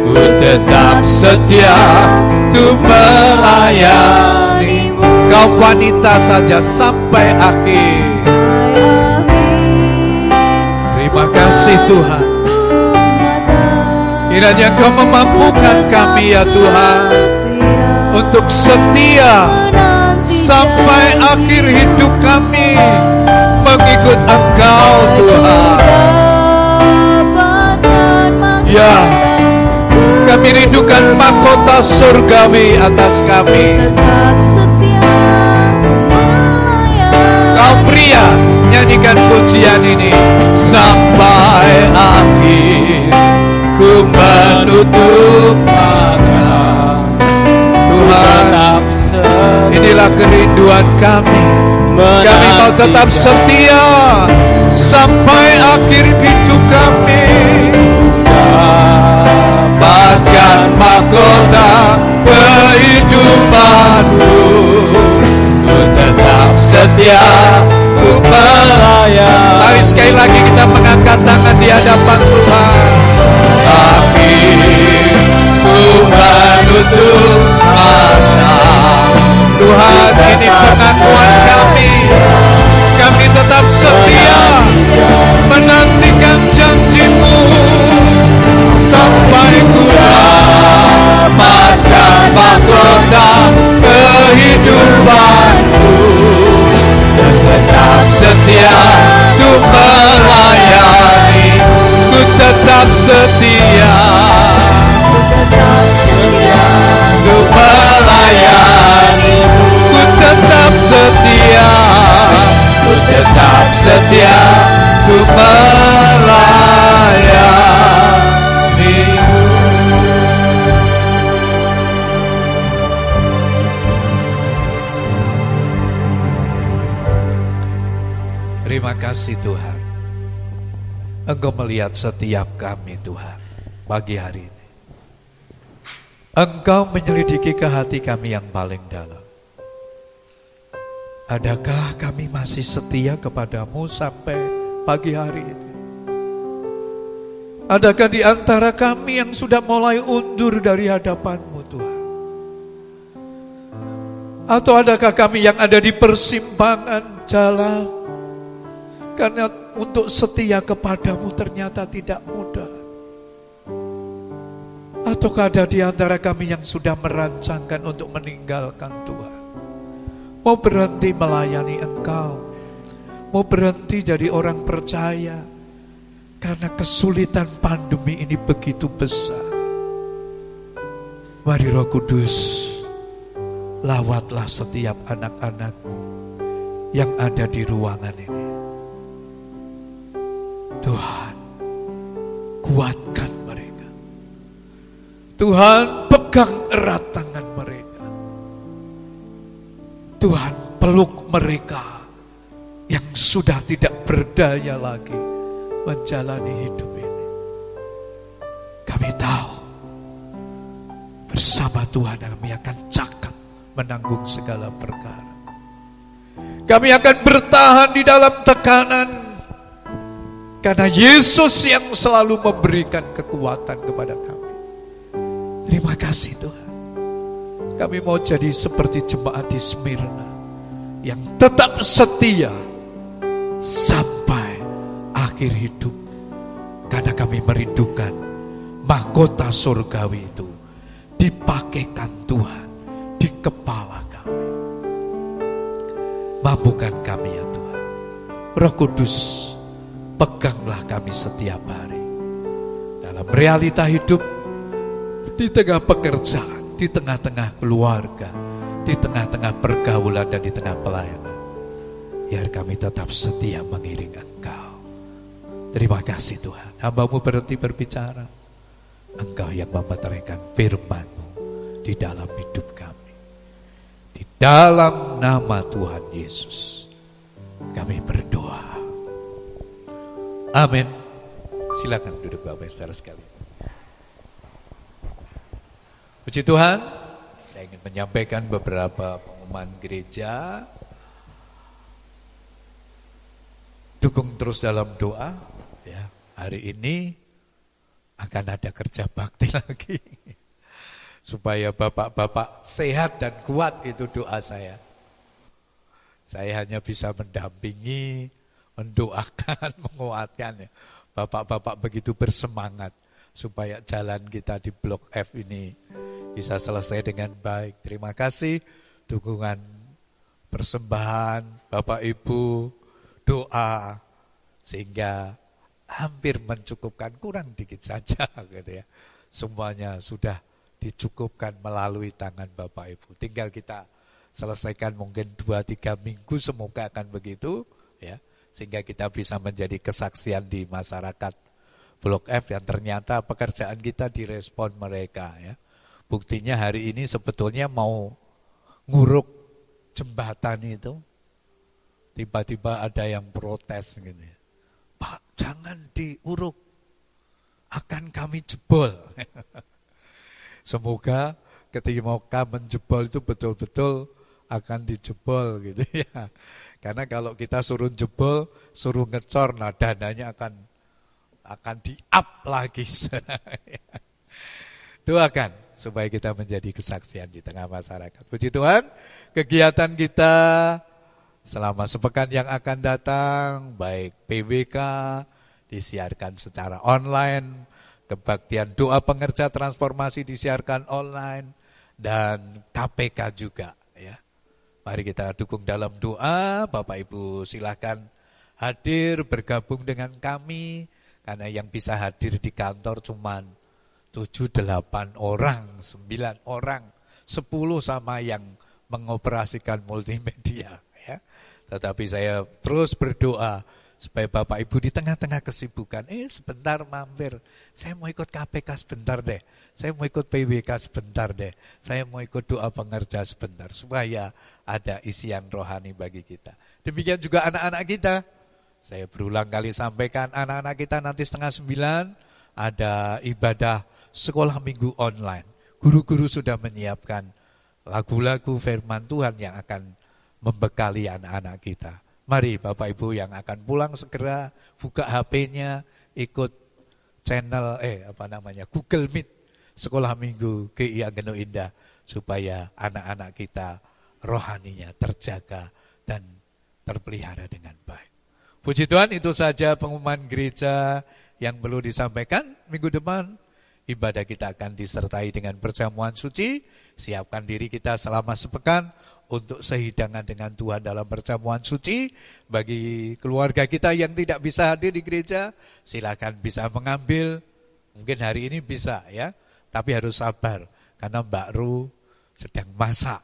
ku tetap
setia tu melayani. Kau wanita saja sampai akhir. Terima kasih Tuhan. Kiranya Kau memampukan kami ya Tuhan Untuk setia Sampai akhir hidup kami Mengikut Engkau Tuhan. Ya Kami rindukan mahkota surgawi atas kami Kau pria Nyanyikan pujian ini Sampai akhir. Ku menutup mata. Tuhan Inilah kerinduan kami. Kami mau tetap setia Sampai akhir hidup kami. Dapatkan mahkota kehidupanmu setia Ku melayani Mari sekali lagi kita mengangkat tangan di hadapan Tuhan. Tapi ku menutup mata. Tuhan ini pengakuan kami. Kami tetap setia Menantikan janjimu. Sampai ku dapatkan mahkota kehidupanku setia Untuk melayani Ku tetap setia Engkau melihat setiap kami Tuhan Pagi hari ini Engkau menyelidiki ke hati kami yang paling dalam Adakah kami masih setia kepadamu sampai pagi hari ini? Adakah di antara kami yang sudah mulai undur dari hadapanmu Tuhan? Atau adakah kami yang ada di persimpangan jalan? Karena untuk setia kepadamu ternyata tidak mudah. Ataukah ada di antara kami yang sudah merancangkan untuk meninggalkan Tuhan? Mau berhenti melayani Engkau? Mau berhenti jadi orang percaya? Karena kesulitan pandemi ini begitu besar. Mari Roh Kudus, lawatlah setiap anak-anakmu yang ada di ruangan ini. Tuhan, kuatkan mereka. Tuhan, pegang erat tangan mereka. Tuhan, peluk mereka yang sudah tidak berdaya lagi menjalani hidup ini. Kami tahu bersama Tuhan kami akan cakap menanggung segala perkara. Kami akan bertahan di dalam tekanan karena Yesus yang selalu memberikan kekuatan kepada kami. Terima kasih Tuhan. Kami mau jadi seperti jemaat di Smyrna yang tetap setia sampai akhir hidup. Karena kami merindukan mahkota surgawi itu dipakaikan Tuhan di kepala kami. Mampukan kami ya Tuhan. Roh Kudus, peganglah kami setiap hari. Dalam realita hidup, di tengah pekerjaan, di tengah-tengah keluarga, di tengah-tengah pergaulan dan di tengah pelayanan. Biar kami tetap setia mengiring Engkau. Terima kasih Tuhan. Hambamu berhenti berbicara. Engkau yang memeteraikan firman-Mu di dalam hidup kami. Di dalam nama Tuhan Yesus. Kami berdoa. Amin. Silakan duduk Bapak Ibu Saudara sekalian. Puji Tuhan, saya ingin menyampaikan beberapa pengumuman gereja. Dukung terus dalam doa. Ya, hari ini akan ada kerja bakti lagi. supaya bapak-bapak sehat dan kuat itu doa saya. Saya hanya bisa mendampingi, mendoakan, menguatkan ya. Bapak-bapak begitu bersemangat supaya jalan kita di Blok F ini bisa selesai dengan baik. Terima kasih dukungan persembahan Bapak Ibu, doa sehingga hampir mencukupkan kurang dikit saja gitu ya. Semuanya sudah dicukupkan melalui tangan Bapak Ibu. Tinggal kita selesaikan mungkin dua tiga minggu semoga akan begitu sehingga kita bisa menjadi kesaksian di masyarakat Blok F yang ternyata pekerjaan kita direspon mereka ya. Buktinya hari ini sebetulnya mau nguruk jembatan itu tiba-tiba ada yang protes gitu ya. Pak, jangan diuruk. Akan kami jebol. Semoga ketika mau menjebol itu betul-betul akan dijebol gitu ya. Karena kalau kita suruh jebol, suruh ngecor, nah dananya akan akan di-up lagi. Doakan supaya kita menjadi kesaksian di tengah masyarakat. Puji Tuhan, kegiatan kita selama sepekan yang akan datang, baik PWK disiarkan secara online, kebaktian doa pengerja transformasi disiarkan online, dan KPK juga Mari kita dukung dalam doa, Bapak Ibu silahkan hadir bergabung dengan kami, karena yang bisa hadir di kantor cuma 7-8 orang, 9 orang, 10 sama yang mengoperasikan multimedia. ya. Tetapi saya terus berdoa, supaya Bapak Ibu di tengah-tengah kesibukan, eh sebentar mampir, saya mau ikut KPK sebentar deh, saya mau ikut PWK sebentar deh, saya mau ikut doa pengerja sebentar, supaya ada isian rohani bagi kita. Demikian juga anak-anak kita, saya berulang kali sampaikan, anak-anak kita nanti setengah sembilan, ada ibadah sekolah minggu online. Guru-guru sudah menyiapkan lagu-lagu firman Tuhan yang akan membekali anak-anak kita. Mari Bapak Ibu yang akan pulang segera buka HP-nya, ikut channel eh apa namanya Google Meet Sekolah Minggu GI Ageno Indah supaya anak-anak kita rohaninya terjaga dan terpelihara dengan baik. Puji Tuhan itu saja pengumuman gereja yang perlu disampaikan minggu depan. Ibadah kita akan disertai dengan perjamuan suci. Siapkan diri kita selama sepekan untuk sehidangan dengan Tuhan dalam perjamuan suci. Bagi keluarga kita yang tidak bisa hadir di gereja, silakan bisa mengambil. Mungkin hari ini bisa ya, tapi harus sabar karena Mbak Ru sedang masak.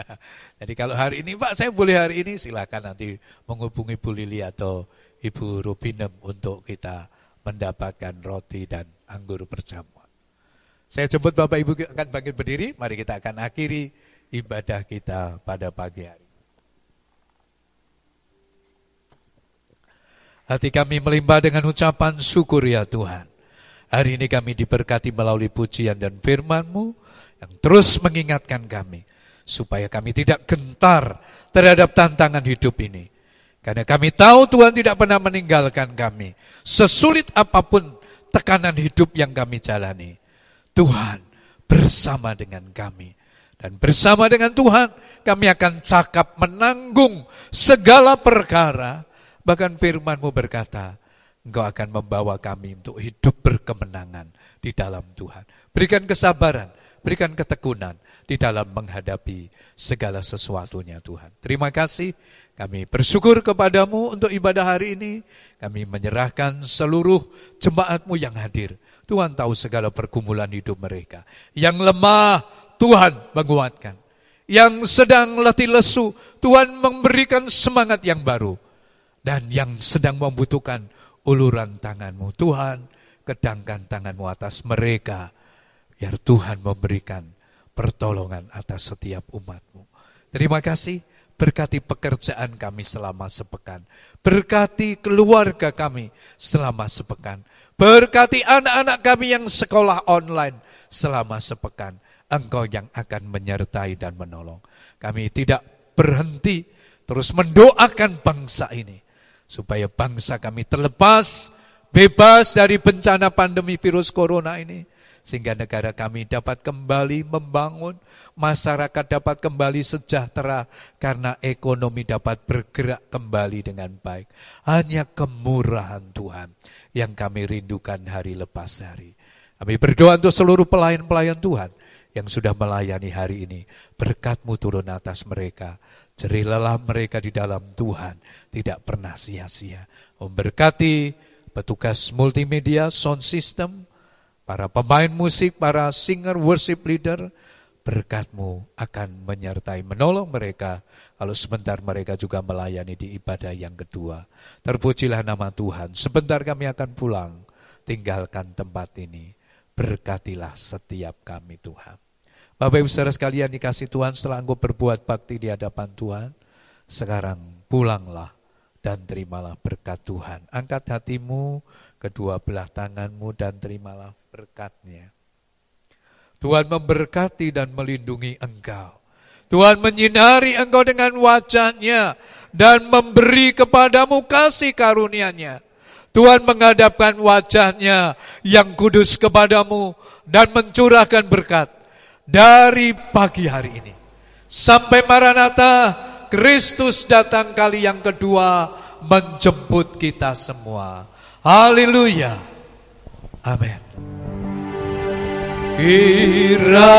Jadi kalau hari ini Pak saya boleh hari ini silakan nanti menghubungi Bu Lili atau Ibu Rubinem untuk kita mendapatkan roti dan anggur perjamuan. Saya jemput Bapak Ibu akan bangkit berdiri, mari kita akan akhiri ibadah kita pada pagi hari. Hati kami melimpah dengan ucapan syukur ya Tuhan. Hari ini kami diberkati melalui pujian dan firman-Mu yang terus mengingatkan kami. Supaya kami tidak gentar terhadap tantangan hidup ini. Karena kami tahu Tuhan tidak pernah meninggalkan kami. Sesulit apa pun tekanan hidup yang kami jalani. Tuhan bersama dengan kami. Dan bersama dengan Tuhan kami akan cakap menanggung segala perkara. Bahkan firmanmu berkata, Engkau akan membawa kami untuk hidup berkemenangan di dalam Tuhan. Berikan kesabaran, berikan ketekunan di dalam menghadapi segala sesuatunya Tuhan. Terima kasih, kami bersyukur kepadamu untuk ibadah hari ini. Kami menyerahkan seluruh jemaatmu yang hadir. Tuhan tahu segala pergumulan hidup mereka. Yang lemah, Tuhan menguatkan. Yang sedang letih lesu, Tuhan memberikan semangat yang baru. Dan yang sedang membutuhkan uluran tanganmu, Tuhan, kedangkan tanganmu atas mereka. Biar Tuhan memberikan pertolongan atas setiap umatmu. Terima kasih, berkati pekerjaan kami selama sepekan. Berkati keluarga kami selama sepekan. Berkati anak-anak kami yang sekolah online selama sepekan. Engkau yang akan menyertai dan menolong. Kami tidak berhenti terus mendoakan bangsa ini. Supaya bangsa kami terlepas, bebas dari bencana pandemi virus corona ini. sehingga negara kami dapat kembali membangun, masyarakat dapat kembali sejahtera karena ekonomi dapat bergerak kembali dengan baik. Hanya kemurahan Tuhan yang kami rindukan hari lepas hari. Kami berdoa untuk seluruh pelayan-pelayan Tuhan yang sudah melayani hari ini. Berkatmu turun atas mereka. Jerih lelah mereka di dalam Tuhan tidak pernah sia-sia. Memberkati petugas multimedia, sound system, para pemain musik, para singer, worship leader, berkatmu akan menyertai, menolong mereka, kalau sebentar mereka juga melayani di ibadah yang kedua. Terpujilah nama Tuhan, sebentar kami akan pulang, tinggalkan tempat ini, berkatilah setiap kami Tuhan. Bapak Ibu Saudara sekalian dikasih Tuhan setelah engkau berbuat bakti di hadapan Tuhan, sekarang pulanglah dan terimalah berkat Tuhan. Angkat hatimu, kedua belah tanganmu dan terimalah berkatnya. Tuhan memberkati dan melindungi engkau. Tuhan menyinari engkau dengan wajahnya dan memberi kepadamu kasih karunia-Nya. Tuhan menghadapkan wajahnya yang kudus kepadamu dan mencurahkan berkat dari pagi hari ini. Sampai Maranatha, Kristus datang kali yang kedua menjemput kita semua. Haleluya. Amin. Kiranya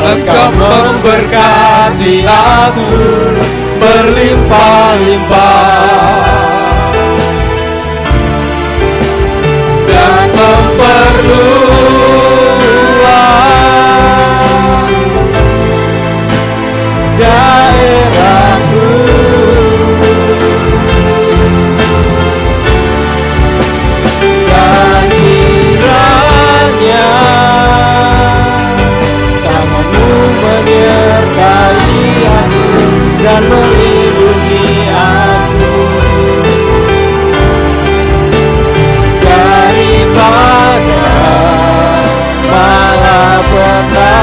Engkau memberkati aku berlimpah-limpah dan memperluas daerahku dan kiranya tanganmu menyertai aku dan